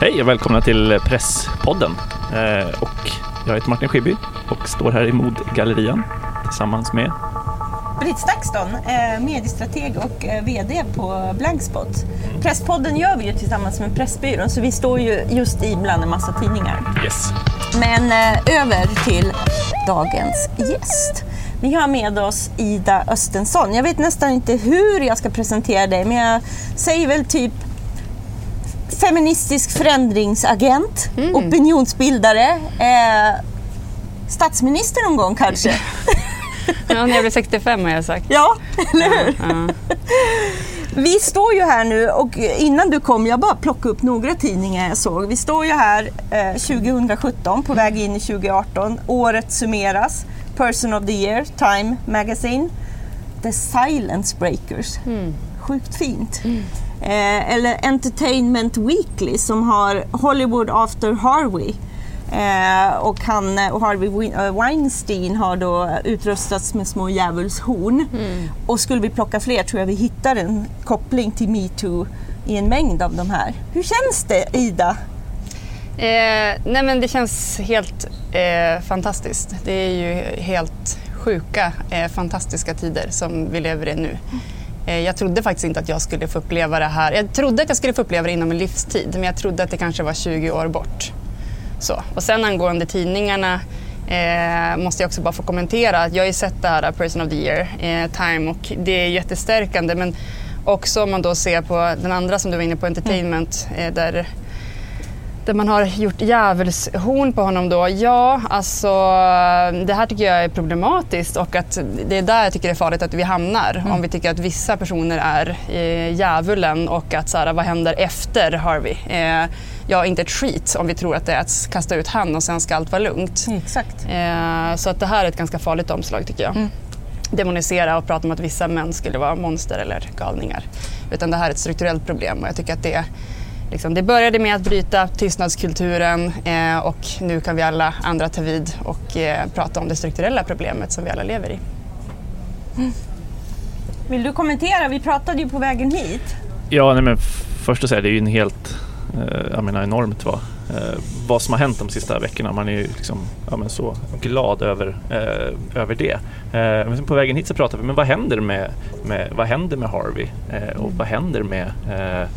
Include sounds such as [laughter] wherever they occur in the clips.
Hej och välkomna till Presspodden. Eh, och jag heter Martin Schibbye och står här i Modgallerian tillsammans med Britt Stakston, eh, mediestrateg och eh, VD på Blankspot. Presspodden gör vi ju tillsammans med Pressbyrån så vi står ju just i bland en massa tidningar. Yes. Men eh, över till dagens gäst. Vi har med oss Ida Östensson. Jag vet nästan inte hur jag ska presentera dig men jag säger väl typ feministisk förändringsagent, Mm. opinionsbildare, eh, statsminister någon gång kanske. [laughs] Ja, när jag blir 65 har jag sagt. Ja, eller hur? Ja. Vi står ju här nu och innan du kom, jag bara plockade upp några tidningar jag såg. Vi står ju här eh, 2017 på väg in i 2018. Året summeras. Person of the year, Time Magazine. The Silence Breakers. Sjukt fint. Eh, eller Entertainment Weekly som har Hollywood After Harvey. Eh, och han och Harvey eh, Weinstein har då utrustats med små djävulshorn. Och skulle vi plocka fler tror jag vi hittar en koppling till metoo i en mängd av de här. Hur känns det Ida? Eh, nej men det känns helt eh, fantastiskt. Det är ju helt sjuka, eh, fantastiska tider som vi lever i nu. Eh, jag trodde faktiskt inte att jag skulle få uppleva det här. Jag trodde att jag skulle få uppleva det inom en livstid, men jag trodde att det kanske var 20 år bort. Så. Och sen angående tidningarna eh, måste jag också bara få kommentera att jag har ju sett det här eh, Person of the Year, eh, Time, och det är jättestärkande. Men också om man då ser på den andra som du var inne på, Entertainment, eh, där där man har gjort djävulshorn på honom då. Ja, alltså det här tycker jag är problematiskt och att det är där jag tycker det är farligt att vi hamnar. Om vi tycker att vissa personer är eh, djävulen och att så här, vad händer efter Harvey? Eh, ja, inte ett skit om vi tror att det är att kasta ut han och sen ska allt vara lugnt. Exakt. Eh, så att det här är ett ganska farligt omslag tycker jag. Demonisera och prata om att vissa män skulle vara monster eller galningar. Utan det här är ett strukturellt problem och jag tycker att det Liksom, det började med att bryta tystnadskulturen eh, och nu kan vi alla andra ta vid och eh, prata om det strukturella problemet som vi alla lever i. Vill du kommentera? Vi pratade ju på vägen hit. Ja, nej, men först att säga det är ju en helt, eh, jag menar enormt vad, eh, vad som har hänt de sista veckorna. Man är ju liksom, ja, men så glad över, eh, över det. Eh, men på vägen hit så pratade vi, men vad händer med, med, vad händer med Harvey? Eh, och vad händer med eh,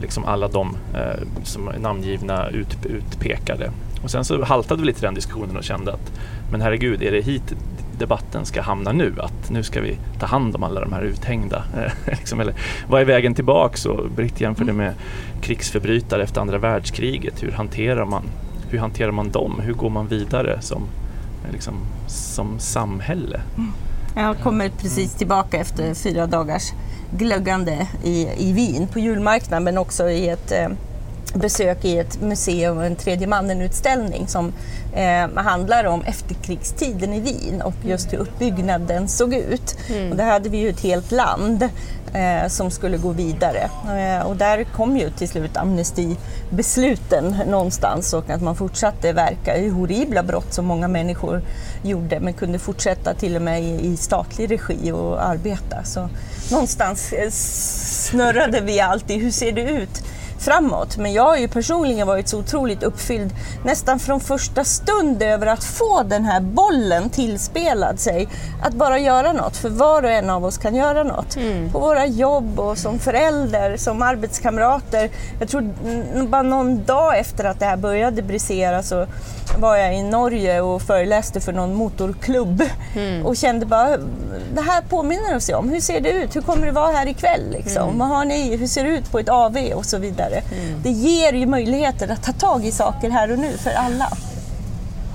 liksom alla de eh, som är namngivna, ut, utpekade? Och sen så haltade vi lite i den diskussionen och kände att men herregud, är det hit debatten ska hamna nu? Att nu ska vi ta hand om alla de här uthängda. [laughs] eh, liksom, eller, vad är vägen tillbaks? Och Britt jämförde med krigsförbrytare efter andra världskriget. Hur hanterar man, hur hanterar man dem? Hur går man vidare som, eh, liksom, som samhälle? Jag kommer precis tillbaka efter fyra dagars glöggande i, i Wien på julmarknaden men också i ett eh, besök i ett museum och en tredje mannen-utställning som eh, handlar om efterkrigstiden i Wien och just hur uppbyggnaden såg ut. Och där hade vi ju ett helt land eh, som skulle gå vidare. Eh, och där kom ju till slut amnestibesluten någonstans och att man fortsatte verka i horribla brott som många människor gjorde men kunde fortsätta till och med i, i statlig regi och arbeta. Så någonstans eh, snurrade vi alltid, hur ser det ut? Framåt. Men jag har ju personligen varit så otroligt uppfylld nästan från första stund över att få den här bollen tillspelad sig. Att bara göra något, för var och en av oss kan göra något. På våra jobb och som förälder, som arbetskamrater. Jag tror mm, bara någon dag efter att det här började brisera så var jag i Norge och föreläste för någon motorklubb och kände bara, det här påminner oss ju om. Hur ser det ut? Hur kommer det vara här ikväll? Liksom? Vad har ni? Hur ser det ut på ett AV? Och så vidare. Det ger ju möjligheter att ta tag i saker här och nu för alla.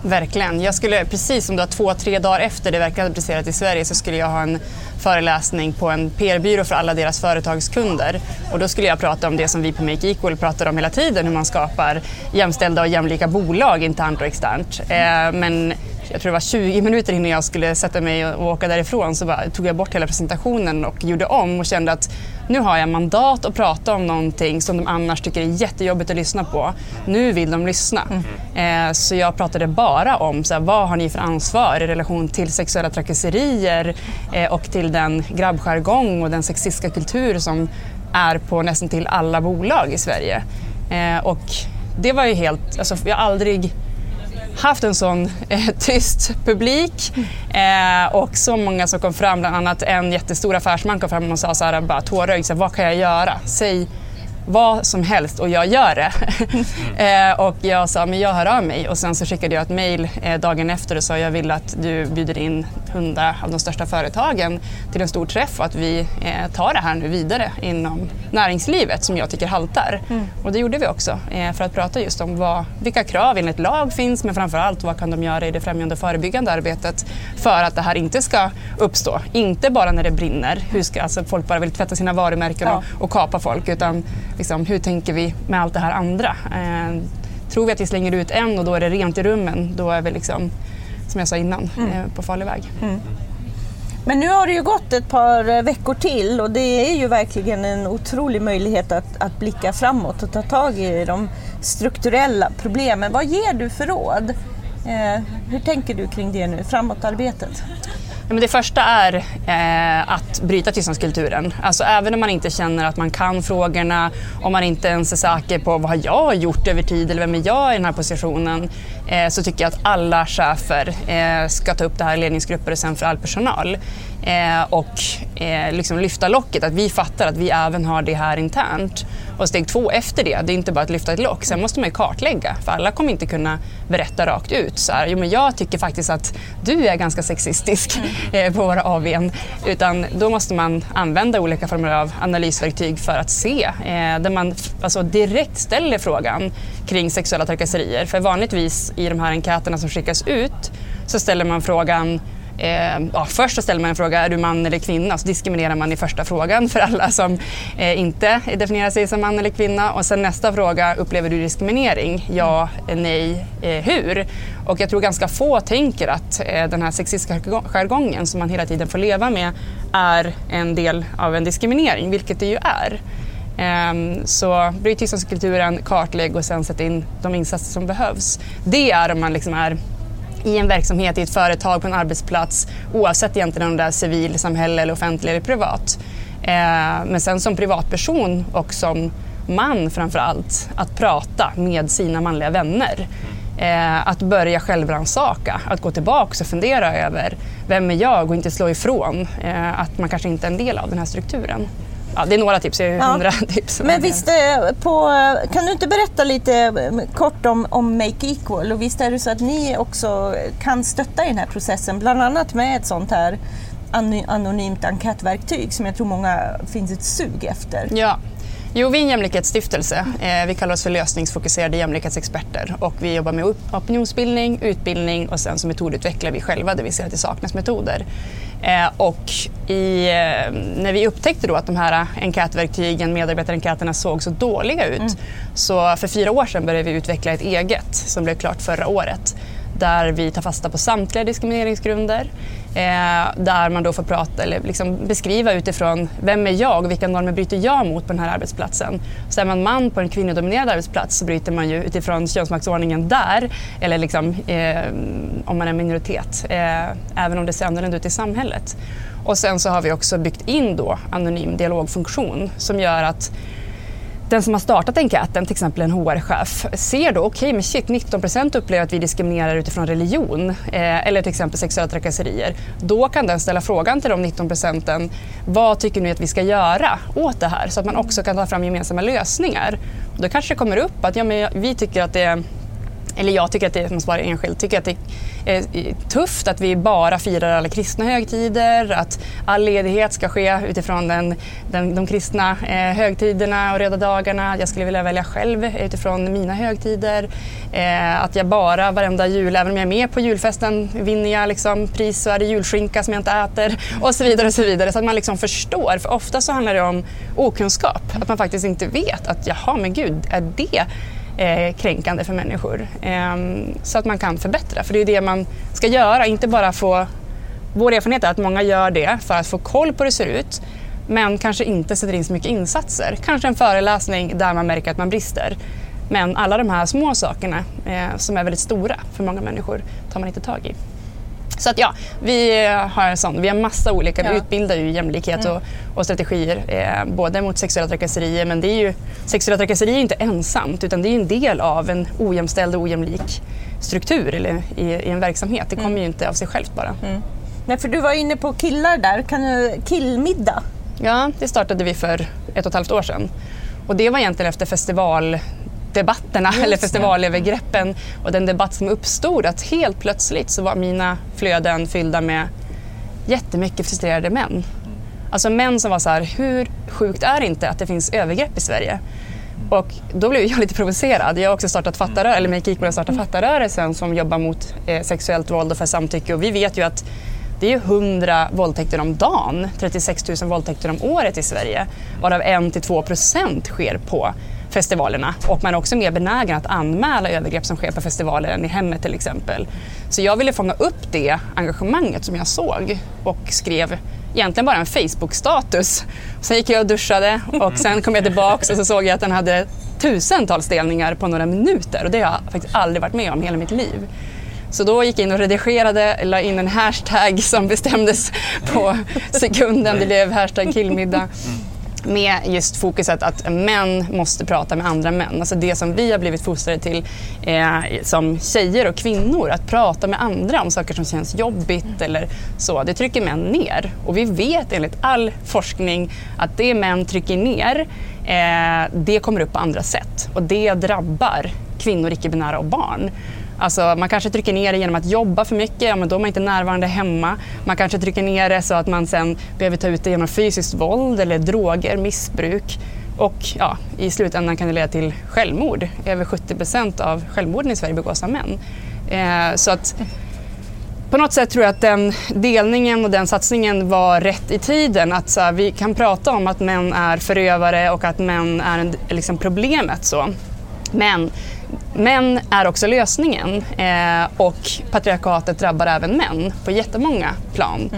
Verkligen. Jag skulle, precis som du har två, tre dagar efter det verkligen hade i Sverige så skulle jag ha en föreläsning på en PR-byrå för alla deras företagskunder. Och då skulle jag prata om det som vi på Make Equal pratar om hela tiden, hur man skapar jämställda och jämlika bolag internt och externt. Eh, men jag tror det var 20 minuter innan jag skulle sätta mig och åka därifrån så bara, tog jag bort hela presentationen och gjorde om och kände att nu har jag mandat att prata om någonting som de annars tycker är jättejobbigt att lyssna på. Nu vill de lyssna. Eh, så jag pratade bara om så här, vad har ni för ansvar i relation till sexuella trakasserier eh, och till den grabbjargong och den sexistiska kultur som är på nästan till alla bolag i Sverige. Eh, och det var ju helt, alltså jag har aldrig haft en sån eh, tyst publik eh, och så många som kom fram, bland annat en jättestor affärsman kom fram och sa så här, bara tårögd, vad kan jag göra? Säg vad som helst och jag gör det. [laughs] eh, och jag sa, men jag hör av mig och sen så skickade jag ett mejl eh, dagen efter och sa jag vill att du bjuder in hundra av de största företagen till en stor träff och att vi eh, tar det här nu vidare inom näringslivet som jag tycker haltar. Mm. Och det gjorde vi också eh, för att prata just om vad, vilka krav enligt lag finns men framförallt vad kan de göra i det främjande och förebyggande arbetet för att det här inte ska uppstå. Inte bara när det brinner, hur ska, alltså folk bara vill tvätta sina varumärken ja. och, och kapa folk utan liksom, hur tänker vi med allt det här andra? Eh, tror vi att vi slänger ut en och då är det rent i rummen, då är vi liksom, som jag sa innan, mm. eh, på farlig väg. Mm. Men nu har det ju gått ett par eh, veckor till och det är ju verkligen en otrolig möjlighet att, att blicka framåt och ta tag i de strukturella problemen. Vad ger du för råd? Eh, hur tänker du kring det nu, framåtarbetet? Men det första är eh, att bryta tystnadskulturen. Alltså även om man inte känner att man kan frågorna, om man inte ens är säker på vad har jag gjort över tid eller vem är jag i den här positionen, eh, så tycker jag att alla chefer eh, ska ta upp det här i ledningsgrupper och sen för all personal. Eh, och eh, liksom lyfta locket, att vi fattar att vi även har det här internt. Och steg två efter det, det är inte bara att lyfta ett lock, sen måste man ju kartlägga. För alla kommer inte kunna berätta rakt ut. Så här, jo, men jag tycker faktiskt att du är ganska sexistisk mm. [laughs] eh, på våra AVn. Utan då måste man använda olika former av analysverktyg för att se. Eh, där man alltså, direkt ställer frågan kring sexuella trakasserier. För vanligtvis i de här enkäterna som skickas ut så ställer man frågan Eh, ja, först så ställer man en fråga, är du man eller kvinna? Så diskriminerar man i första frågan för alla som eh, inte definierar sig som man eller kvinna. Och sen nästa fråga, upplever du diskriminering? Ja, nej, eh, hur? Och jag tror ganska få tänker att eh, den här sexistiska jargongen som man hela tiden får leva med är en del av en diskriminering, vilket det ju är. Ehm, så bryt tystnadskulturen, kartlägg och sen sätt in de insatser som behövs. Det är om man liksom är i en verksamhet, i ett företag, på en arbetsplats oavsett egentligen om det är civilsamhälle eller offentlig eller privat. Eh, men sen som privatperson och som man framför allt, att prata med sina manliga vänner. Eh, att börja självrannsaka, att gå tillbaka och fundera över vem är jag och inte slå ifrån eh, att man kanske inte är en del av den här strukturen. Ja, det är några tips, det är hundra ja. [laughs] tips. Men visst, eh, på, kan du inte berätta lite eh, kort om, om Make Equal? Och visst är det så att ni också kan stötta i den här processen, bland annat med ett sånt här anonymt enkätverktyg som jag tror många finns ett sug efter. Ja. Jo, vi är en jämlikhetsstiftelse. Eh, vi kallar oss för lösningsfokuserade jämlikhetsexperter och vi jobbar med opinionsbildning, utbildning och sen så metodutvecklar vi själva där vi ser att det saknas metoder. Eh, och i, eh, när vi upptäckte då att de här enkätverktygen, medarbetarenkäterna, såg så dåliga ut mm. så för fyra år sedan började vi utveckla ett eget som blev klart förra året där vi tar fasta på samtliga diskrimineringsgrunder. Eh, där man då får prata eller liksom beskriva utifrån vem är jag och vilka normer bryter jag mot på den här arbetsplatsen. Så är man man på en kvinnodominerad arbetsplats så bryter man ju utifrån könsmaktsordningen där eller liksom, eh, om man är minoritet, eh, även om det ser annorlunda ut i samhället. Och sen så har vi också byggt in då anonym dialogfunktion som gör att den som har startat enkäten, till exempel en HR-chef, ser då okej, okay, men shit, 19 procent upplever att vi diskriminerar utifrån religion eh, eller till exempel sexuella trakasserier. Då kan den ställa frågan till de 19 procenten, vad tycker ni att vi ska göra åt det här? Så att man också kan ta fram gemensamma lösningar. Och då kanske det kommer upp att ja, men vi tycker att det är, eller jag tycker att det, man svarar enskilt, tycker att det är Eh, tufft att vi bara firar alla kristna högtider, att all ledighet ska ske utifrån den, den, de kristna eh, högtiderna och röda dagarna. Jag skulle vilja välja själv utifrån mina högtider. Eh, att jag bara varenda jul, även om jag är med på julfesten, vinner jag liksom pris så är det julskinka som jag inte äter [laughs] och så vidare. och Så vidare. Så att man liksom förstår, för ofta så handlar det om okunskap. Att man faktiskt inte vet att jaha, men gud, är det eh, kränkande för människor. Eh, så att man kan förbättra, för det är det man ska göra, inte bara få... Vår erfarenhet är att många gör det för att få koll på hur det ser ut, men kanske inte sätter in så mycket insatser. Kanske en föreläsning där man märker att man brister. Men alla de här små sakerna eh, som är väldigt stora för många människor tar man inte tag i. Så att ja, vi har sån, vi har massa olika, Ja. vi utbildar ju jämlikhet och, och strategier eh, både mot sexuella trakasserier men det är ju, sexuella trakasserier är inte ensamt utan det är en del av en ojämställd och ojämlik struktur eller i, i en verksamhet. Det kommer ju inte av sig självt bara. Nej, för du var inne på killar där. Kan du, killmiddag? Ja, det startade vi för ett och ett halvt år sedan. Och det var egentligen efter festivaldebatterna Just eller festivalövergreppen och den debatt som uppstod att helt plötsligt så var mina flöden fyllda med jättemycket frustrerade män. Alltså män som var så här, hur sjukt är det inte att det finns övergrepp i Sverige? Och då blev jag lite provocerad. Jag har också startat fattarö- eller Make Equal har startat Fattarörelsen som jobbar mot eh, sexuellt våld och för samtycke. Och vi vet ju att det är ju 100 våldtäkter om dagen, 36 000 våldtäkter om året i Sverige, varav 1-2 procent sker på festivalerna. Och man är också mer benägen att anmäla övergrepp som sker på festivaler än i hemmet till exempel. Så jag ville fånga upp det engagemanget som jag såg och skrev egentligen bara en Facebook-status. Sen gick jag och duschade och sen kom jag tillbaka och så såg jag att den hade tusentals delningar på några minuter och det har jag faktiskt aldrig varit med om hela mitt liv. Så då gick jag in och redigerade, la in en hashtag som bestämdes på sekunden. Det blev hashtag killmiddag med just fokuset att män måste prata med andra män. Alltså det som vi har blivit fostrade till eh, som tjejer och kvinnor, att prata med andra om saker som känns jobbigt eller så, det trycker män ner. Och vi vet enligt all forskning att det män trycker ner, eh, det kommer upp på andra sätt. Och det drabbar kvinnor, icke-binära och barn. Alltså man kanske trycker ner det genom att jobba för mycket, ja, men då är man inte närvarande hemma. Man kanske trycker ner det så att man sen behöver ta ut det genom fysiskt våld eller droger, missbruk. Och ja, i slutändan kan det leda till självmord. Över 70 procent av självmorden i Sverige begås av män. Eh, så att på något sätt tror jag att den delningen och den satsningen var rätt i tiden. Att så här, vi kan prata om att män är förövare och att män är en, liksom problemet. Så. Men män är också lösningen eh, och patriarkatet drabbar även män på jättemånga plan.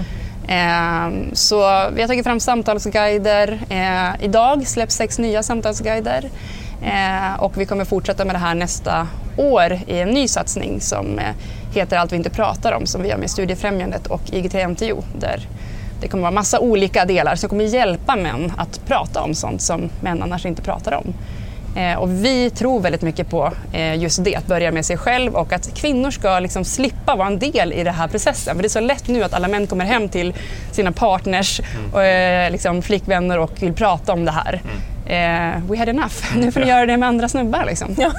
Eh, så vi har tagit fram samtalsguider. Eh, idag släpps sex nya samtalsguider. Eh, och vi kommer fortsätta med det här nästa år i en ny satsning som eh, heter Allt vi inte pratar om som vi gör med Studiefrämjandet och IGT-NTO där det kommer vara massa olika delar som kommer hjälpa män att prata om sånt som män annars inte pratar om. Eh, och vi tror väldigt mycket på eh, just det, att börja med sig själv och att kvinnor ska liksom slippa vara en del i den här processen. För det är så lätt nu att alla män kommer hem till sina partners och eh, liksom flickvänner och vill prata om det här. Eh, we had enough, nu får ni göra det med andra snubbar. Liksom. Ja.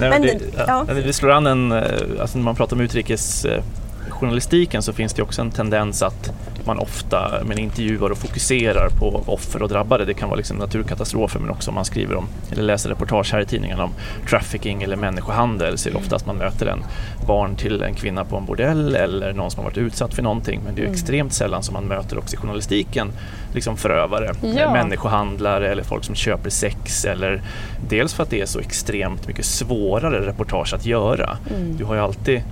Nej, men det, ja. ja. det slår an en, alltså när man pratar om utrikesjournalistiken så finns det också en tendens att man ofta men intervjuar och fokuserar på offer och drabbade. Det kan vara liksom naturkatastrofer men också om man skriver om eller läser reportage här i tidningen om trafficking eller människohandel så är det ofta att man möter en barn till en kvinna på en bordell eller någon som har varit utsatt för någonting. Men det är ju extremt sällan som man möter också i journalistiken liksom förövare, Ja. människohandlare eller folk som köper sex eller dels för att det är så extremt mycket svårare reportage att göra. Du har ju alltid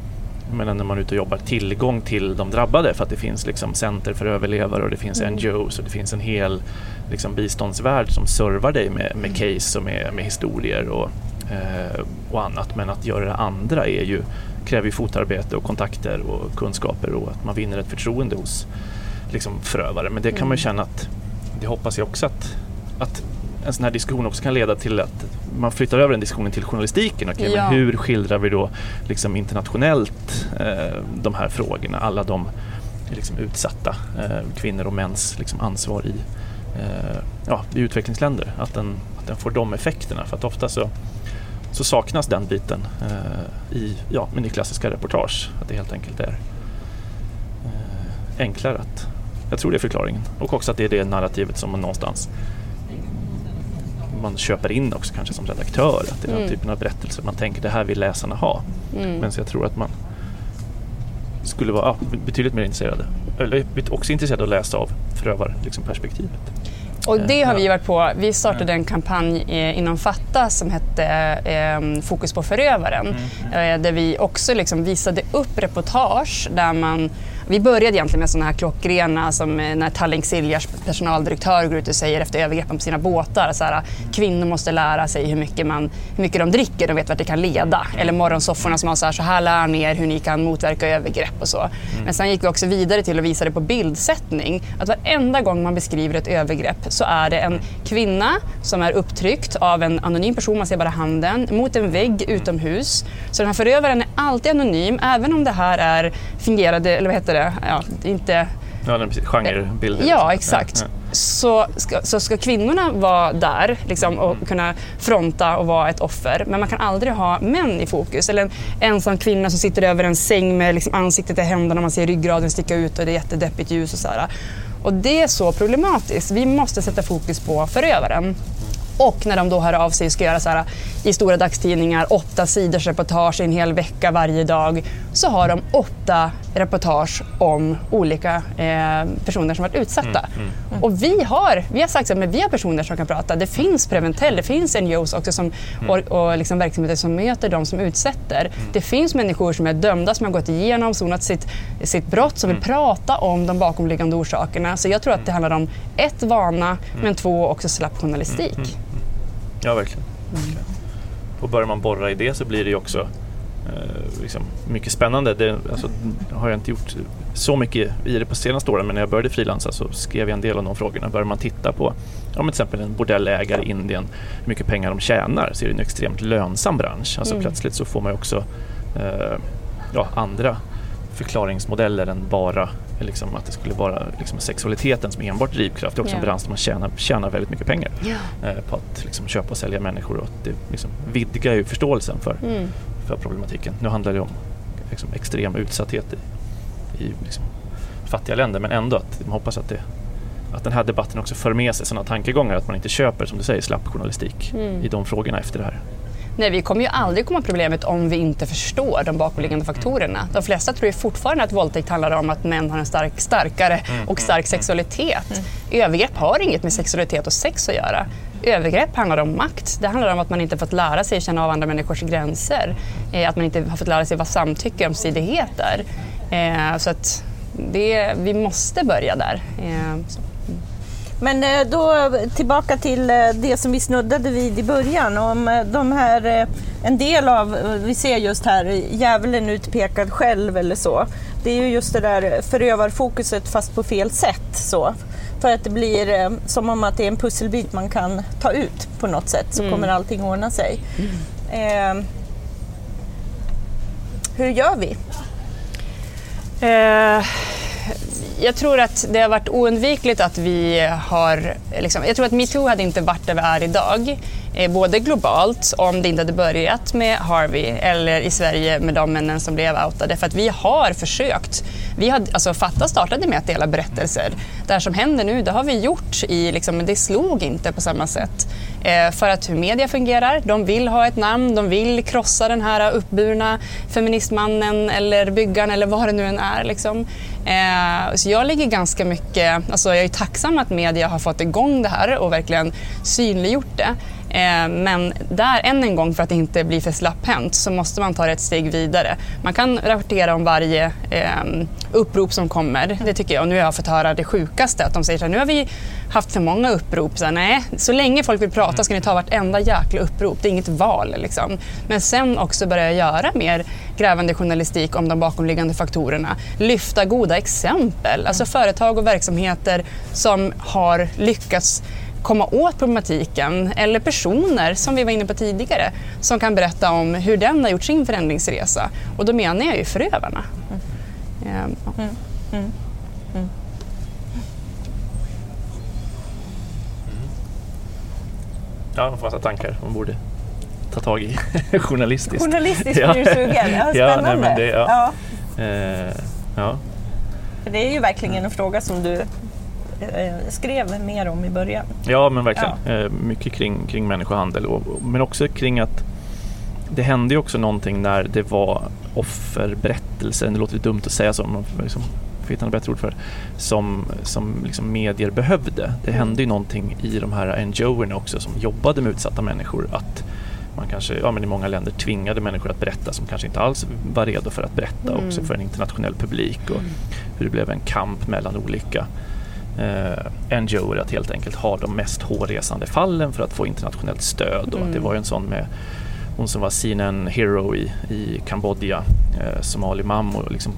menar, när man är ute och jobbar tillgång till de drabbade för att det finns liksom center för överlevare och det finns NGOs och det finns en hel liksom, biståndsvärld som servar dig med, med case och med, med historier och, eh, och annat. Men att göra det andra är ju, kräver ju fotarbete och kontakter och kunskaper och att man vinner ett förtroende hos liksom, förövare. Men det kan man ju känna att, det hoppas jag också att, att en sån här diskussion också kan leda till att man flyttar över den diskussionen till journalistiken. Okej, Ja. men hur skildrar vi då liksom internationellt eh, de här frågorna? Alla de liksom, utsatta eh, kvinnor och mäns liksom, ansvar i, eh, ja, i utvecklingsländer. Att den, att den får de effekterna. För att ofta så, så saknas den biten eh, i, ja, men i klassiska reportage. Att det helt enkelt är eh, enklare att... Jag tror det är förklaringen. Och också att det är det narrativet som man någonstans man köper in också kanske som redaktör. Att det är den Mm. typen av berättelser man tänker det här vill läsarna ha. Mm. Men så jag tror att man skulle vara betydligt mer intresserade. Eller också intresserade av att läsa av förövarperspektivet. Liksom perspektivet. Och det har vi varit på. Vi startade en kampanj eh, inom Fatta som hette eh, Fokus på förövaren. Mm. Eh, där vi också liksom visade upp reportage där man vi började egentligen med sådana här klockrena som eh, när Tallink Siljars personaldirektör går ut och säger efter övergreppen på sina båtar så här, kvinnor måste lära sig hur mycket, man, hur mycket de dricker, de vet vart det kan leda. Eller morgonsofforna som har så här, så här lär ni er hur ni kan motverka övergrepp och så. Mm. Men sen gick vi också vidare till att visa det på bildsättning. Att varenda gång man beskriver ett övergrepp så är det en kvinna som är upptryckt av en anonym person, man ser bara handen, mot en vägg utomhus. Så den här förövaren är alltid anonym, även om det här är fingerade, eller vad heter det, ja, inte Ja, precis. Genrebilder. Ja, exakt. Ja, ja. Så, ska, så ska kvinnorna vara där liksom, och kunna fronta och vara ett offer. Men man kan aldrig ha män i fokus. Eller en ensam kvinna som sitter över en säng med liksom, ansiktet i händerna och man ser ryggraden sticka ut och det är jättedeppigt ljus. Och, så här. och det är så problematiskt. Vi måste sätta fokus på förövaren. Och när de då hör av sig och ska göra så här, i stora dagstidningar, åtta sidors reportage i en hel vecka varje dag, så har de åtta reportage om olika eh, personer som varit utsatta. Mm, mm. Mm. Och vi har, vi har sagt att vi har personer som kan prata. Det finns Preventell, det finns NGOs också som, mm. och, och liksom verksamheter som möter de som utsätter. Mm. Det finns människor som är dömda, som har gått igenom, sonat sitt, sitt brott, som vill mm. prata om de bakomliggande orsakerna. Så jag tror att det handlar om ett, vana, men två, också slapp journalistik. Ja, verkligen. Mm. Och börjar man borra i det så blir det ju också eh, liksom mycket spännande. Det alltså, har jag inte gjort så mycket i det på senaste åren men när jag började frilansa så skrev jag en del av de frågorna. Börjar man titta på om till exempel en bordellägare i Indien, hur mycket pengar de tjänar så är det en extremt lönsam bransch. Alltså mm. plötsligt så får man också eh, ja, andra förklaringsmodeller än bara liksom att det skulle vara liksom sexualiteten som enbart drivkraft. Det är också yeah. en bransch där man tjänar, tjänar väldigt mycket pengar yeah. eh, på att liksom köpa och sälja människor och det liksom vidgar ju förståelsen för, mm. för problematiken. Nu handlar det om liksom, extrem utsatthet i, i liksom, fattiga länder men ändå att man hoppas att, det, att den här debatten också för med sig sådana tankegångar att man inte köper, som du säger, slapp journalistik mm. i de frågorna efter det här. Nej, vi kommer ju aldrig komma problemet om vi inte förstår de bakomliggande faktorerna. De flesta tror ju fortfarande att våldtäkt handlar om att män har en stark, starkare mm, och stark mm, sexualitet. Mm. Övergrepp har inget med sexualitet och sex att göra. Övergrepp handlar om makt. Det handlar om att man inte fått lära sig känna av andra människors gränser. Eh, att man inte har fått lära sig vad samtycke och ömsesidighet är. Eh, så att det, vi måste börja där. Eh, men eh, då tillbaka till eh, det som vi snuddade vid i början. Om eh, de här, en del av, vi ser just här, djävulen utpekad själv eller så. Det är ju just det där förövarfokuset fast på fel sätt. Så. För att det blir som om att det är en pusselbit man kan ta ut på något sätt så mm. kommer allting ordna sig. Mm. Eh, hur gör vi? Eh jag tror att det har varit oundvikligt att vi har... Liksom, jag tror att metoo hade inte varit där vi är idag. Eh, både globalt, om det inte hade börjat med Harvey eller i Sverige med de männen som blev outade. För att vi har försökt. Vi har, alltså, Fatta startade med att dela berättelser. Det här som händer nu, det har vi gjort, i, liksom, men det slog inte på samma sätt. Eh, för att hur media fungerar, de vill ha ett namn, de vill krossa den här uppburna feministmannen eller byggaren eller vad det nu än är. Liksom. Eh, så jag ligger ganska mycket, alltså jag är tacksam att media har fått igång det här och verkligen synliggjort det. Eh, men där, än en gång, för att det inte bli för slapphänt så måste man ta det ett steg vidare. Man kan rapportera om varje eh, upprop som kommer, det tycker jag. Och nu har jag fått höra det sjukaste, att de säger att nu har vi haft för många upprop. Så här, nej, så länge folk vill prata ska ni ta vartenda jäkla upprop, det är inget val. Liksom. Men sen också börja göra mer grävande journalistik om de bakomliggande faktorerna. Lyfta goda exempel, alltså företag och verksamheter som har lyckats komma åt problematiken eller personer, som vi var inne på tidigare, som kan berätta om hur den har gjort sin förändringsresa. Och då menar jag ju förövarna. Mm. Ja. Mm. Mm. mm. Ja, massa tankar man borde ta tag i [laughs] journalistiskt. Journalistiskt ja. blir du sugen? Ja, spännande. [laughs] Ja, nej, men det, ja. Ja. Eh, ja. det är ju verkligen en fråga som du skrev mer om i början. Ja, men verkligen. Ja. Eh, mycket kring, kring människohandel, och, men också kring att det hände ju också någonting när det var offerberättelser, det låter lite dumt att säga så, men liksom, får hitta något bättre ord för som, som liksom medier behövde. Det mm. hände ju någonting i de här NGO-erna också som jobbade med utsatta människor att man kanske ja, men i många länder tvingade människor att berätta som kanske inte alls var redo för att berätta Mm. också för en internationell publik och hur det blev en kamp mellan olika eh, NGOer att helt enkelt ha de mest hårresande fallen för att få internationellt stöd och att det Mm. var ju en sån med hon som var en hero i, i Kambodja, eh, Somali Mammo, liksom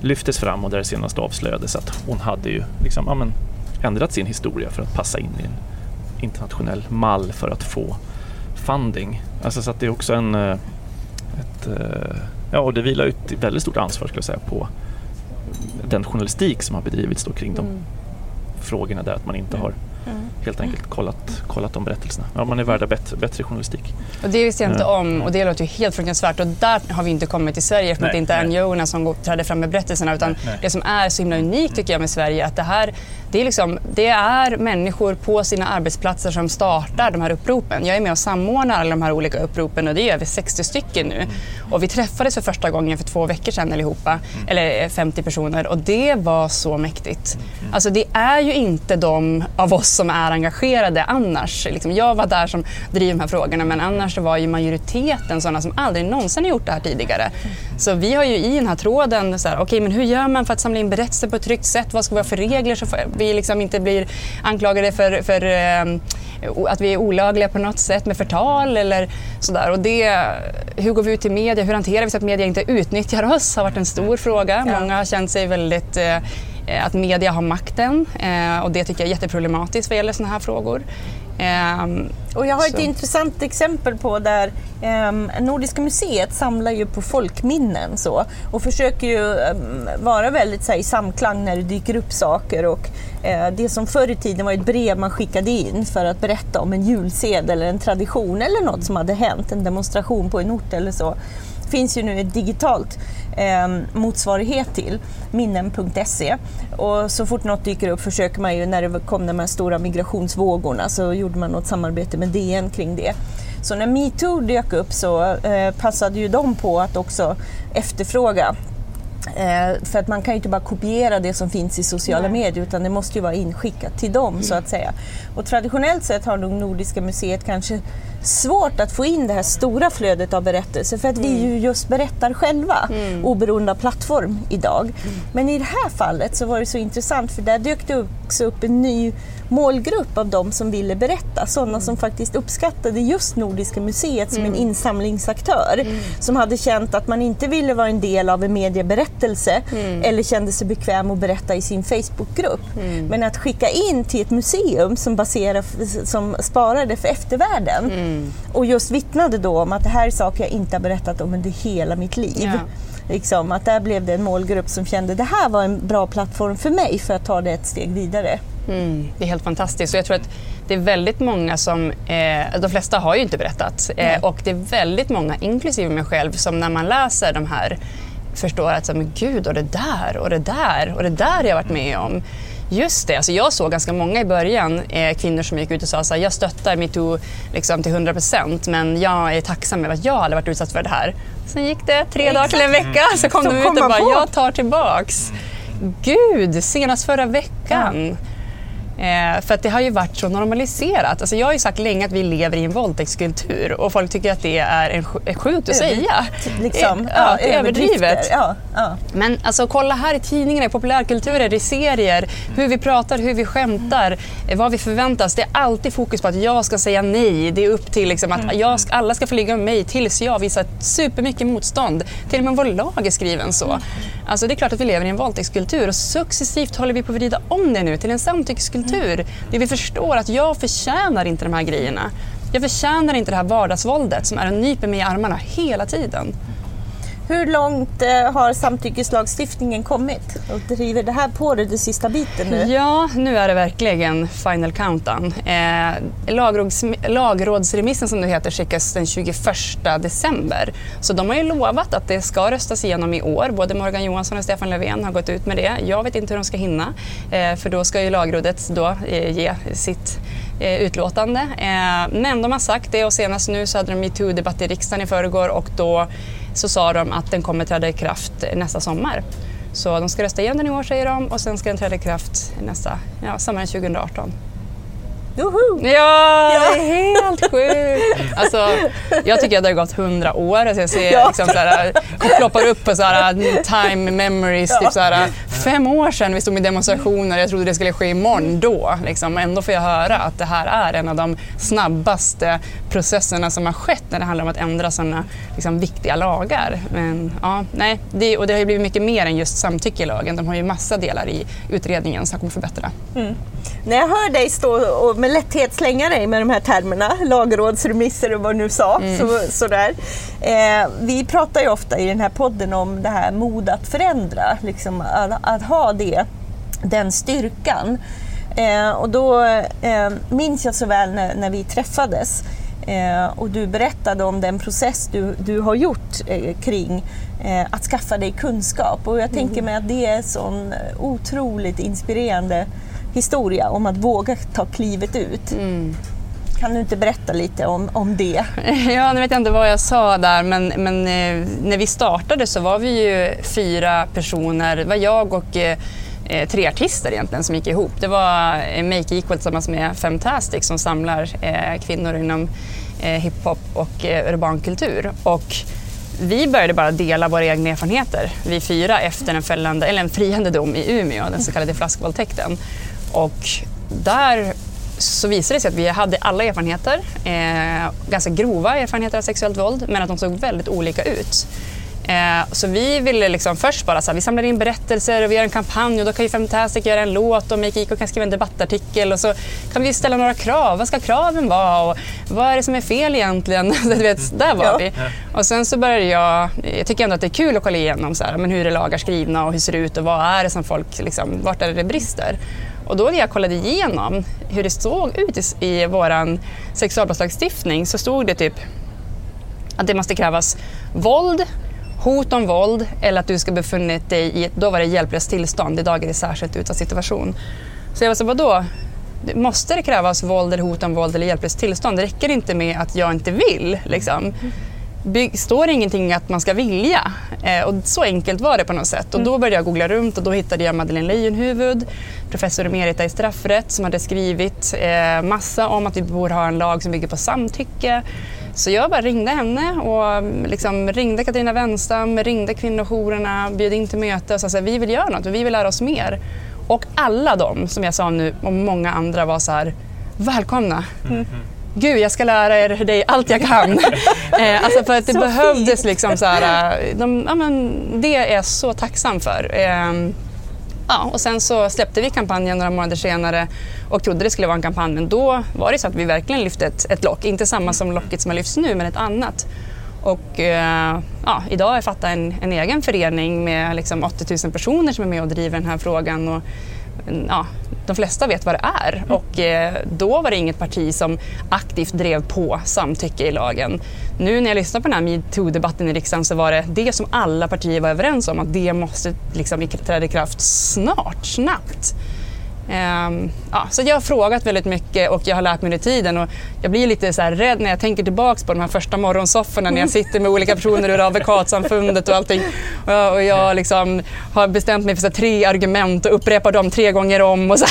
lyftes fram och där det senast avslöjades att hon hade ju liksom, ja, men, ändrat sin historia för att passa in i en internationell mall för att få funding. Alltså så att det är också en... eh, Ett, eh, ja, och det vilar ju ett väldigt stort ansvar skulle jag säga på den journalistik som har bedrivits då kring de Mm. Frågorna där att man inte har Mm. helt enkelt kollat, kollat de berättelserna. Ja, man är värda bättre, bättre journalistik. Och det visste jag inte Ja. om och det låter ju helt fruktansvärt och där har vi inte kommit till Sverige eftersom det inte är. NGO-erna som går- träder fram med berättelserna utan nej. det som är så himla unikt tycker jag med Sverige att det här det är, liksom, det är människor på sina arbetsplatser som startar de här uppropen. Jag är med och samordnar alla de här olika uppropen och det är över 60 stycken nu. Och vi träffades för första gången för två veckor sedan allihopa, eller eh, 50 personer och det var så mäktigt. Alltså det är ju inte de av oss som är engagerade annars. Liksom jag var där som driver de här frågorna men annars var ju majoriteten sådana som aldrig någonsin har gjort det här tidigare. Så vi har ju i den här tråden, okej men hur gör man för att samla in berättelser på ett tryggt sätt? Vad ska vi ha för regler vi liksom inte blir anklagade för, för eh, att vi är olagliga på något sätt med förtal eller sådär. Och det, hur går vi ut till media? Hur hanterar vi så att media inte utnyttjar oss? har varit en stor fråga. Många har känt sig väldigt eh, att media har makten eh, och det tycker jag är jätteproblematiskt vad gäller sådana här frågor. Ehm, Och jag har ett Så. intressant exempel på där ehm, Nordiska museet samlar ju på folkminnen så, och försöker ju ehm, vara väldigt så här, i samklang när det dyker upp saker. Och, eh, det som förr i tiden var ett brev man skickade in för att berätta om en julsed eller en tradition eller något som hade hänt, en demonstration på en ort eller så, finns ju nu ett digitalt eh, motsvarighet till, minnen.se. Och så fort något dyker upp försöker man ju, när det kom de här stora migrationsvågorna, så gjorde man något samarbete med DN kring det. Så när metoo dök upp så eh, passade ju de på att också efterfråga Eh, för att man kan ju inte bara kopiera det som finns i sociala Nej. medier utan det måste ju vara inskickat till dem så att säga. Och traditionellt sett har nog Nordiska museet kanske svårt att få in det här stora flödet av berättelser för att vi ju just berättar själva oberoende av plattform idag. Men i det här fallet så var det så intressant för där dök det också upp en ny målgrupp av de som ville berätta, sådana som faktiskt uppskattade just Nordiska museet som en insamlingsaktör som hade känt att man inte ville vara en del av en medieberättelse eller kände sig bekväm att berätta i sin Facebookgrupp. Men att skicka in till ett museum som, baserar, som sparade för eftervärlden och just vittnade då om att det här är saker jag inte har berättat om under hela mitt liv. Ja. Liksom, att där blev det en målgrupp som kände det här var en bra plattform för mig för att ta det ett steg vidare. Mm, det är helt fantastiskt. Och jag tror att det är väldigt många som, eh, de flesta har ju inte berättat, eh, och det är väldigt många, inklusive mig själv, som när man läser de här förstår att men gud, och det där, och det där, och det där har jag varit med om. Just det, alltså jag såg ganska många i början eh, kvinnor som gick ut och sa att jag stöttar metoo liksom, till 100% men jag är tacksam över att jag aldrig varit utsatt för det här. Sen gick det tre dagar till en vecka så kom Så de ut och bara på. jag tar tillbaks. Gud, senast förra veckan. Eh, för att det har ju varit så normaliserat. Alltså jag har ju sagt länge att vi lever i en våldtäktskultur och folk tycker att det är en sjukt att säga. Liksom, Eh, ja, ja, överdrivet. Ja, ja. Men alltså kolla här i tidningarna, i populärkulturer, i serier, hur vi pratar, hur vi skämtar, eh, vad vi förväntas. Det är alltid fokus på att jag ska säga nej. Det är upp till liksom att jag, ska- alla ska få ligga med mig tills jag visar supermycket motstånd. Till och med vår lag är skriven så. Alltså det är klart att vi lever i en våldtäktskultur och successivt håller vi på att vrida om det nu till en samtyckeskultur. Mm. Det vi förstår att jag förtjänar inte de här grejerna. Jag förtjänar inte det här vardagsvåldet som är och nyper mig i armarna hela tiden. Hur långt eh, har samtyckeslagstiftningen kommit? Och driver det här på det, det sista biten nu? Ja, nu är det verkligen final countdown. Eh, lagråds, lagrådsremissen som det heter skickas den 21 december. Så de har ju lovat att det ska röstas igenom i år. Både Morgan Johansson och Stefan Löfven har gått ut med det. Jag vet inte hur de ska hinna, eh, för då ska ju lagrådet då, eh, ge sitt eh, utlåtande. Eh, men de har sagt det och senast nu så hade de metoo-debatt i riksdagen i förrgår och då så sa de att den kommer träda i kraft nästa sommar. Så de ska rösta igen den i år säger de och sen ska den träda i kraft nästa, ja, sommaren 2018. Joho! Ja, det är helt sjukt! [laughs] Alltså, jag tycker att det har gått hundra år. Alltså jag ser Ja. liksom såhär, ploppar upp på såhär, [laughs] time memories. Ja. Typ såhär, fem år sedan vi stod med demonstrationer jag trodde det skulle ske imorgon då. Liksom. Ändå får jag höra att det här är en av de snabbaste processerna som har skett när det handlar om att ändra sådana liksom, viktiga lagar. Men, ja, nej, det, och det har ju blivit mycket mer än just samtycke i lagen. De har ju massa delar i utredningen som kommer förbättra. När jag hör dig stå och med lätthet slänga dig med de här termerna, lagrådsremisser och vad du nu sa, så, sådär. Eh, vi pratar ju ofta i den här podden om det här mod att förändra, liksom att, att ha det, den styrkan. Eh, och då eh, minns jag så väl när, när vi träffades eh, och du berättade om den process du, du har gjort eh, kring eh, att skaffa dig kunskap. Och jag tänker mig att det är en sån otroligt inspirerande historia om att våga ta klivet ut. Kan du inte berätta lite om, om det? [laughs] Ja, nu vet jag inte vad jag sa där, men, men eh, när vi startade så var vi ju fyra personer. Det var jag och eh, eh, tre artister egentligen som gick ihop. Det var eh, Make Equal tillsammans med Fantastic som samlar eh, kvinnor inom eh, hiphop och eh, urbankultur. Och vi började bara dela våra egna erfarenheter, vi fyra, efter en, fällande, eller en friande dom i Umeå, den så kallade flaskvåldtäkten. Och där så visade det sig att vi hade alla erfarenheter, eh, ganska grova erfarenheter av sexuellt våld, men att de såg väldigt olika ut. Eh, så vi ville liksom först bara så här, vi samlar in berättelser och vi gör en kampanj och då kan ju Fantastic göra en låt och Make Eco kan skriva en debattartikel och så kan vi ställa några krav. Vad ska kraven vara och vad är det som är fel egentligen? [laughs] Du vet, där var Ja. vi. Och sen så började jag, jag tycker ändå att det är kul att kolla igenom så här, men hur är lagar skrivna och hur ser det ut och vad är det som folk, liksom, vart är det det brister? Och då när jag kollade igenom hur det såg ut i, i vår sexualbrottslagstiftning så stod det typ att det måste krävas våld, hot om våld eller att du ska befunnit dig i ett, då var det hjälplöst tillstånd, idag är det särskilt utsatt situation. Så jag var så, vadå? Måste det krävas våld eller hot om våld eller hjälplöst tillstånd? Det räcker inte med att jag inte vill. Liksom. Bygg, står det ingenting att man ska vilja? Eh, och så enkelt var det på något sätt. Och då började jag googla runt och då hittade jag Madeleine Leijonhufvud, professor emerita i straffrätt, som hade skrivit eh, massa om att vi borde ha en lag som bygger på samtycke. Så jag bara ringde henne och mm, liksom ringde Katarina Wenstam, ringde kvinnojourerna, bjöd in till möte och sa att vi vill göra något och vi vill lära oss mer. Och alla de, som jag sa nu, och många andra var så här, välkomna. Gud, jag ska lära er dig allt jag kan. [laughs] eh, alltså för att det Så behövdes fint. liksom så här, eh, de, ja, men det är jag så tacksam för. Eh, ja, och sen så släppte vi kampanjen några månader senare och trodde det skulle vara en kampanj, men då var det så att vi verkligen lyfte ett, ett lock. Inte samma som locket som har lyfts nu, men ett annat. Och eh, ja, idag är Fatta en, en egen förening med liksom 80 000 personer som är med och driver den här frågan. Och, ja, de flesta vet vad det är och eh, då var det inget parti som aktivt drev på samtycke i lagen. Nu när jag lyssnar på den här metoo-debatten i riksdagen så var det det som alla partier var överens om att det måste liksom träda i kraft snart, snabbt. Ehm, ja, så jag har frågat väldigt mycket och jag har lärt mig under tiden och jag blir lite så rädd när jag tänker tillbaks på de här första morgonsofforna när jag sitter med olika personer ur advokatsamfundet och allting. Och jag, och jag liksom har bestämt mig för så tre argument och upprepar dem tre gånger om. Och, så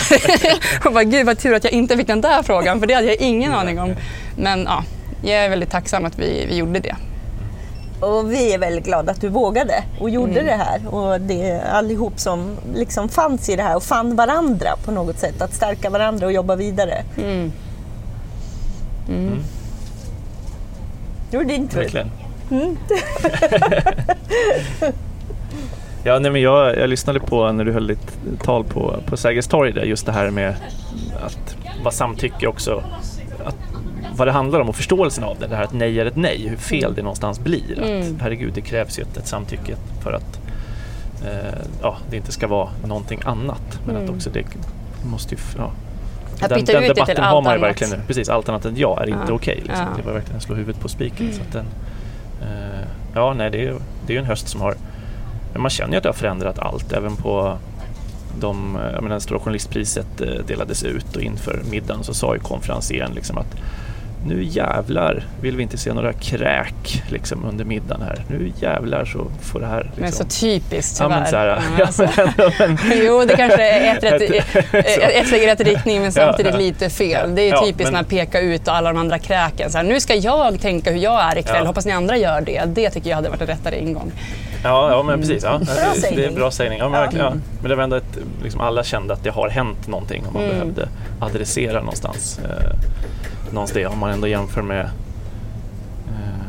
[laughs] och bara, gud vad tur att jag inte fick den där frågan för det hade jag ingen aning om. Men ja, jag är väldigt tacksam att vi, vi gjorde det. Och vi är väldigt glada att du vågade och gjorde det här. Och det är allihop som liksom fanns i det här och fann varandra på något sätt. Att stärka varandra och jobba vidare. Mm. Nu är det din tur. Verkligen. [laughs] ja, nej, men jag, jag lyssnade på när du höll ditt tal på, på Sergels torg, där, just det här med att vad samtycke också, att, vad det handlar om och förståelsen av det, det här att nej är ett nej, hur fel det någonstans blir. Att, Mm. herregud, det krävs ju ett, ett samtycke för att eh, ja, det inte ska vara någonting annat. Men att också det måste ju... Ja, Att den, den det debatten har man ju verkligen nu. Precis, allt annat än ja är inte Ja. okej. liksom. Ja. Det var verkligen att slå huvudet på spiken. Så att den, eh, ja, nej, det är ju det är en höst som har... Men man känner ju att det har förändrat allt. Även på de, eh, jag menar, Stora Journalistpriset eh, delades ut och inför middagen så sa ju konferencieren liksom att nu jävlar vill vi inte se några kräk liksom, under middagen här. Nu jävlar så får det här... Liksom... Men så typiskt Ja, tyvärr. men så här, Ja, [laughs] ja, alltså. men, [laughs] Jo, det kanske är ett, rätt, [laughs] ett steg i rätt riktning men samtidigt Ja, ja. lite fel. Det är Ja, typiskt men- när man pekar ut alla de andra kräken. Så här, nu ska jag tänka hur jag är ikväll, Ja. hoppas ni andra gör det. Det tycker jag hade varit en rättare ingång. ja, ja, men precis. Ja. Det, det är bra sägning. Ja, men, Ja. verkligen, ja. men det var ändå ett, liksom, alla kände att det har hänt någonting och man Mm. behövde adressera någonstans. Någonstans det om man ändå jämför med eh,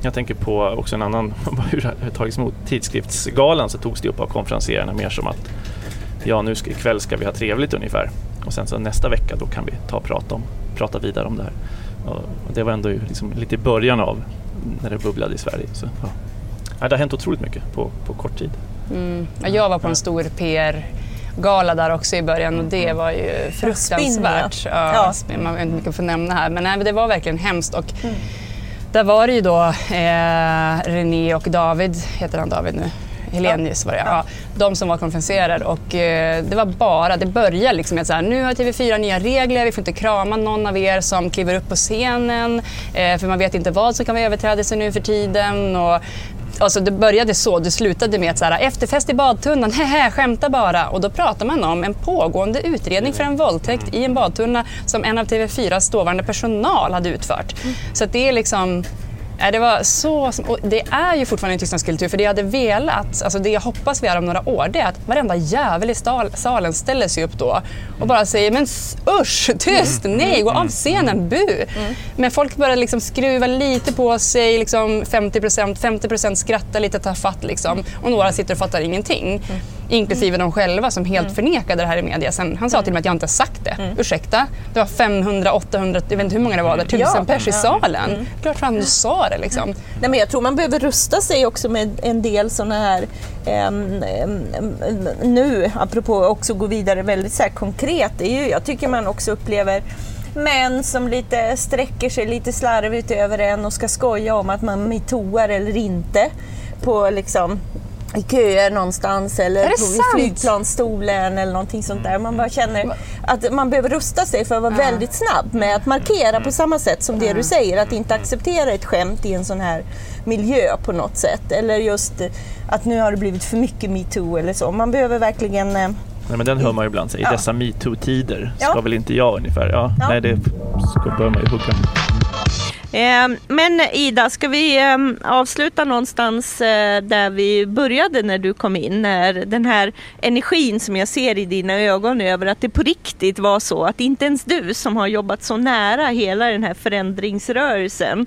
jag tänker på också en annan, [laughs] hur det har tagits emot. Tidskriftsgalan så togs det upp av konferenserarna mer som att ja, nu ska, ikväll ska vi ha trevligt ungefär. Och sen så nästa vecka då kan vi ta och prata, om, prata vidare om det här. Och det var ändå liksom lite i början av när det bubblade i Sverige. Så, ja. Det har hänt otroligt mycket på, på kort tid. Mm. Ja, Jag var på en stor PR-gala där också i början och det var ju fruktansvärt. Spinn, Ja. ja. Man vet inte mycket att få nämna här men nej, det var verkligen hemskt. Och Där var det ju då eh, René och David, heter han David nu? Helenius var det ja. De som var konferenserade och eh, det var bara, det började liksom med att så här, nu har TV4 nya regler, vi får inte krama någon av er som kliver upp på scenen eh, för man vet inte vad som kan vara överträdelse nu för tiden. Och, Alltså det började så, det slutade med att så här, efterfest i badtunnan, [laughs] hehe, skämta bara. Och då pratar man om en pågående utredning för en våldtäkt i en badtunna som en av TV4s dåvarande personal hade utfört. Så att det är liksom det var så... Det är ju fortfarande en tystnadskultur för det jag hade velat, alltså det jag hoppas vi är om några år, det är att varenda jävel i salen ställer sig upp då och bara säger men usch, tyst, nej, gå av scenen, bu! Men folk börjar liksom skruva lite på sig, liksom 50% 50% skrattar lite tafatt liksom och några sitter och fattar ingenting. Inklusive de själva som helt förnekade det här i media. Sen, han sa till mig att jag inte sagt det. Ursäkta? Det var 500, 800, jag vet inte hur många det var där, tusen Ja. pers i salen. Klart fan du sa det liksom. Mm. Nej, men jag tror man behöver rusta sig också med en del sådana här, ehm, nu apropå också gå vidare väldigt så här konkret, det är ju, jag tycker man också upplever män som lite sträcker sig lite slarvigt över en och ska skoja om att man metooar eller inte på liksom i köer någonstans eller på sant? flygplansstolen eller någonting sånt där. Man bara känner att man behöver rusta sig för att vara väldigt snabb med att markera på samma sätt som det du säger, att inte acceptera ett skämt i en sån här miljö på något sätt. Eller just att nu har det blivit för mycket metoo eller så. Man behöver verkligen eh, Nej, men den hör man ju ibland. Så, I Ja. dessa metoo-tider ska Ja. väl inte jag ungefär. Ja, Ja. Nej, det ska bör man ju hugga. Ehm, men Ida, ska vi ehm, avsluta någonstans eh, där vi började när du kom in? När den här energin som jag ser i dina ögon över att det på riktigt var så att inte ens du som har jobbat så nära hela den här förändringsrörelsen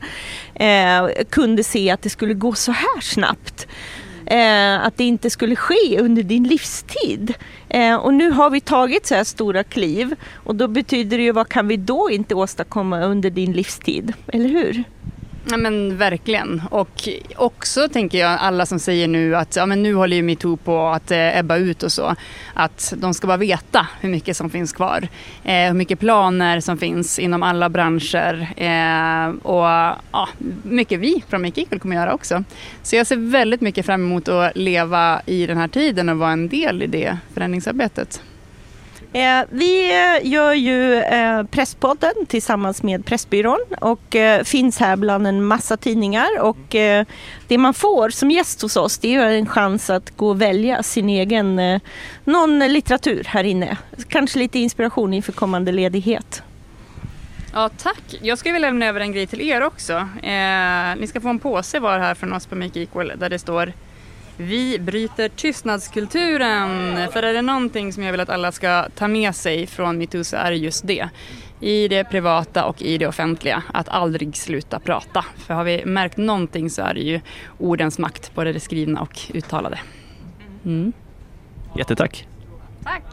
eh, kunde se att det skulle gå så här snabbt. Eh, att det inte skulle ske under din livstid. Eh, och nu har vi tagit så här stora kliv och då betyder det ju vad kan vi då inte åstadkomma under din livstid? Eller hur? Ja, men verkligen. Och också tänker jag alla som säger nu att ja, men nu håller ju metoo på att eh, ebba ut och så. Att de ska bara veta hur mycket som finns kvar. Eh, hur mycket planer som finns inom alla branscher. Eh, och ja, mycket vi från Make Equal kommer göra också. Så jag ser väldigt mycket fram emot att leva i den här tiden och vara en del i det förändringsarbetet. Eh, vi eh, gör ju eh, Presspodden tillsammans med Pressbyrån och eh, finns här bland en massa tidningar. Och, eh, det man får som gäst hos oss det är en chans att gå och välja sin egen eh, någon litteratur här inne. Kanske lite inspiration inför kommande ledighet. Ja, tack. Jag skulle vilja lämna över en grej till er också. Eh, ni ska få en påse var här från oss på Make Equal där det står vi bryter tystnadskulturen. För är det någonting som jag vill att alla ska ta med sig från metoo så är det just det. I det privata och i det offentliga. Att aldrig sluta prata. För har vi märkt någonting så är det ju ordens makt, både det skrivna och uttalade. Mm. Jättetack. Tack!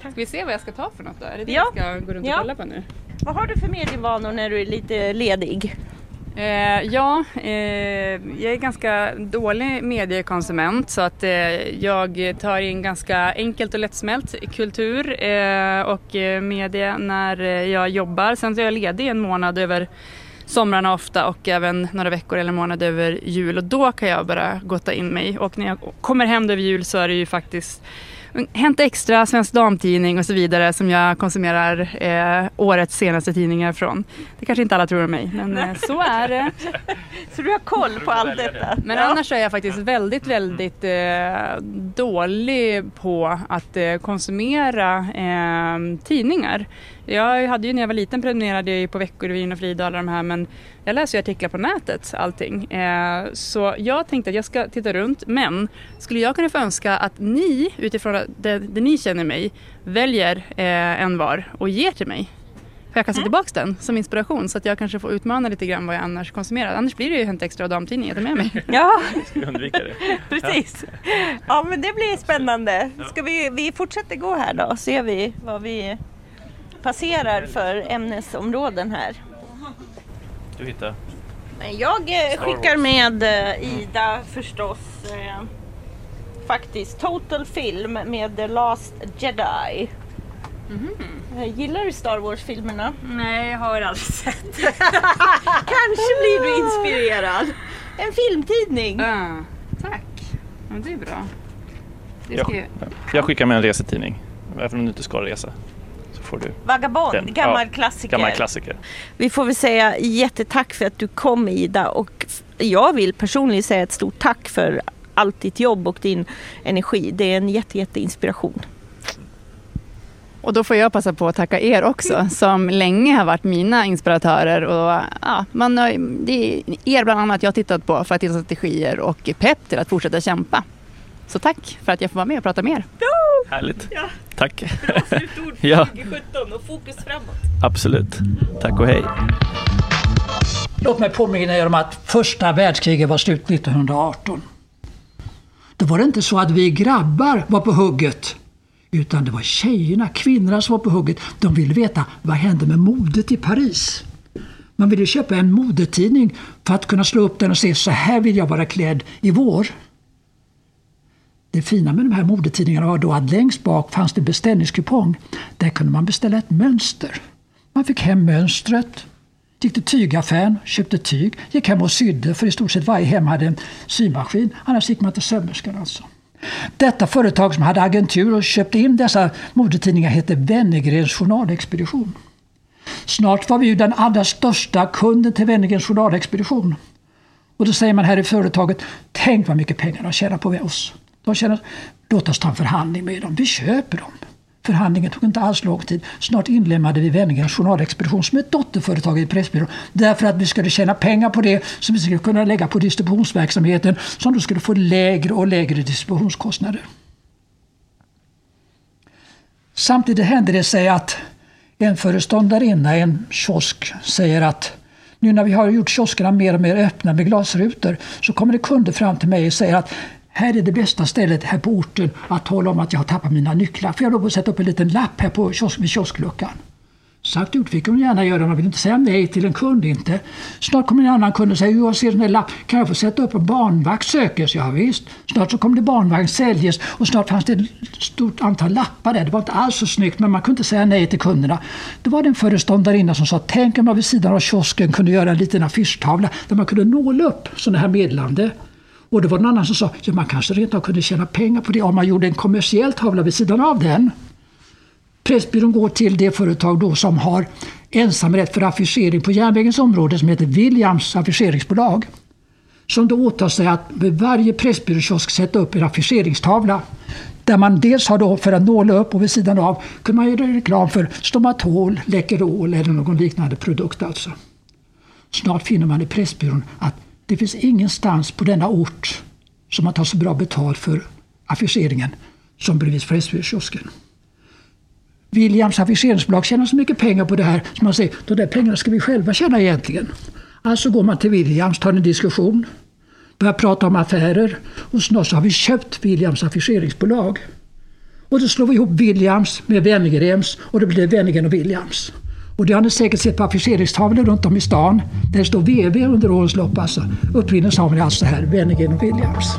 Ska vi se vad jag ska ta för något då? Är det det Ja. jag ska gå runt och Ja. kolla på nu? Vad har du för medievanor när du är lite ledig? Eh, ja, eh, jag är ganska dålig mediekonsument så att eh, jag tar in ganska enkelt och lättsmält kultur eh, och eh, media när eh, jag jobbar. Sen så är jag ledig en månad över somrarna ofta och även några veckor eller månad över jul och då kan jag bara gotta in mig och när jag kommer hem över jul så är det ju faktiskt Hänt Extra, Svensk Damtidning och så vidare som jag konsumerar eh, årets senaste tidningar från. Det kanske inte alla tror om mig, men eh, så är det. [laughs] Så du har koll på allt detta? Men annars är jag faktiskt väldigt, väldigt eh, dålig på att eh, konsumera eh, tidningar. Jag hade ju när jag var liten prenumererade jag på Veckorevyn och Frida och alla de här men jag läser ju artiklar på nätet allting. Eh, så jag tänkte att jag ska titta runt men skulle jag kunna få önska att ni utifrån det, det ni känner mig väljer eh, en var och ger till mig. För jag kan ta tillbaka den som inspiration så att jag kanske får utmana lite grann vad jag annars konsumerar. Annars blir det ju Hänt Extra och Damtidning jag tar med mig. [laughs] Ja, undvika det? [laughs] precis. Ja, men det blir spännande. Ska vi, vi fortsätter gå här då, ser vi vad vi passerar för ämnesområden här. Du hittar. Men Jag eh, skickar med eh, Ida förstås eh, faktiskt Total Film med The Last Jedi. Eh, Gillar du Star Wars-filmerna? Nej, jag har aldrig sett. [laughs] Kanske blir du inspirerad. En filmtidning. Ah, tack. Ja, det är bra. Det jag... Jag skickar med en resetidning. Även om du inte ska resa. Så får du Vagabond, den. gammal Ja, klassiker. Gammal klassiker. Vi får väl säga jättetack för att du kom Ida och jag vill personligen säga ett stort tack för allt ditt jobb och din energi. Det är en jätte, jätte inspiration. Och då får jag passa på att tacka er också som länge har varit mina inspiratörer. Och, ja, man det är er bland annat jag har tittat på för att hitta strategier och pepp till att fortsätta kämpa. Så tack för att jag får vara med och prata med er. Härligt. Ja. Tack. Bra slutord för [laughs] Ja. 2017 och fokus framåt. Absolut. Tack och hej. Låt mig påminna er om att första världskriget var slut 1918. Då var det inte så att vi grabbar var på hugget. Utan det var tjejerna, kvinnorna som var på hugget. De ville veta vad hände med modet i Paris. Man ville köpa en modetidning för att kunna slå upp den och se så här vill jag vara klädd i vår. Det fina med de här modetidningarna var då att längst bak fanns det beställningskupong. Där kunde man beställa ett mönster. Man fick hem mönstret, gick till tygaffären, köpte tyg, gick hem och sydde för i stort sett varje hem hade en symaskin. Annars gick man till sömmerskan alltså. Detta företag som hade agentur och köpte in dessa modetidningar hette Wennergrens Journalexpedition. Snart var vi ju den allra största kunden till Wennergrens Journalexpedition. Och då säger man här i företaget, tänk vad mycket pengar de tjänar på oss. De känner, låt oss ta en förhandling med dem, vi köper dem. Förhandlingen tog inte alls lång tid. Snart inlemmade vi Wennergrens Journalexpedition som ett dotterföretag i Pressbyrån. Därför att vi skulle tjäna pengar på det som vi skulle kunna lägga på distributionsverksamheten som då skulle få lägre och lägre distributionskostnader. Samtidigt hände det sig att en föreståndarinna i en kiosk säger att nu när vi har gjort kioskerna mer och mer öppna med glasrutor så kommer det kunder fram till mig och säger att här är det bästa stället här på orten att tala om att jag har tappat mina nycklar. Får jag lov att sätta upp en liten lapp här på kiosk, vid kioskluckan? Sagt och gjort fick hon gärna göra. Man vill inte säga nej till en kund inte. Snart kommer en annan kund och säger jag ser den lapp. Kan jag få sätta upp en barnvakt sökes? Ja, visst. Snart så kom det barnvagn säljes och snart fanns det ett stort antal lappar där. Det var inte alls så snyggt men man kunde inte säga nej till kunderna. Det var den föreståndarinna som sa tänk om man vid sidan av kiosken kunde göra en liten affischtavla där man kunde nåla upp sådana här meddelande. Och det var någon annan som sa ja, man kanske rent av kunde tjäna pengar på det om man gjorde en kommersiell tavla vid sidan av den. Pressbyrån går till det företag då som har ensamrätt för affischering på järnvägens område som heter Williams affischeringsbolag. Som då åtar sig att vid varje pressbyråkiosk sätta upp en affischeringstavla. Där man dels har då för att nåla upp och vid sidan av kunde man göra reklam för Stomatol, Läkerol eller någon liknande produkt alltså. Snart finner man i Pressbyrån att det finns ingenstans på denna ort som man tar så bra betalt för affischeringen som bredvid Pressbyråkiosken. Williams affischeringsbolag tjänar så mycket pengar på det här så man säger de där pengarna ska vi själva tjäna egentligen. Alltså går man till Williams, tar en diskussion, börjar prata om affärer och snart så har vi köpt Williams affischeringsbolag. Och då slår vi ihop Williams med Wennergrens och det blir Wennergren och Williams. Och det har ni säkert sett på affischeringstavlor runt om i stan. Där det står VV under årens lopp. Alltså. Upprinnelsen har vi alltså här, Wennergren och Williams.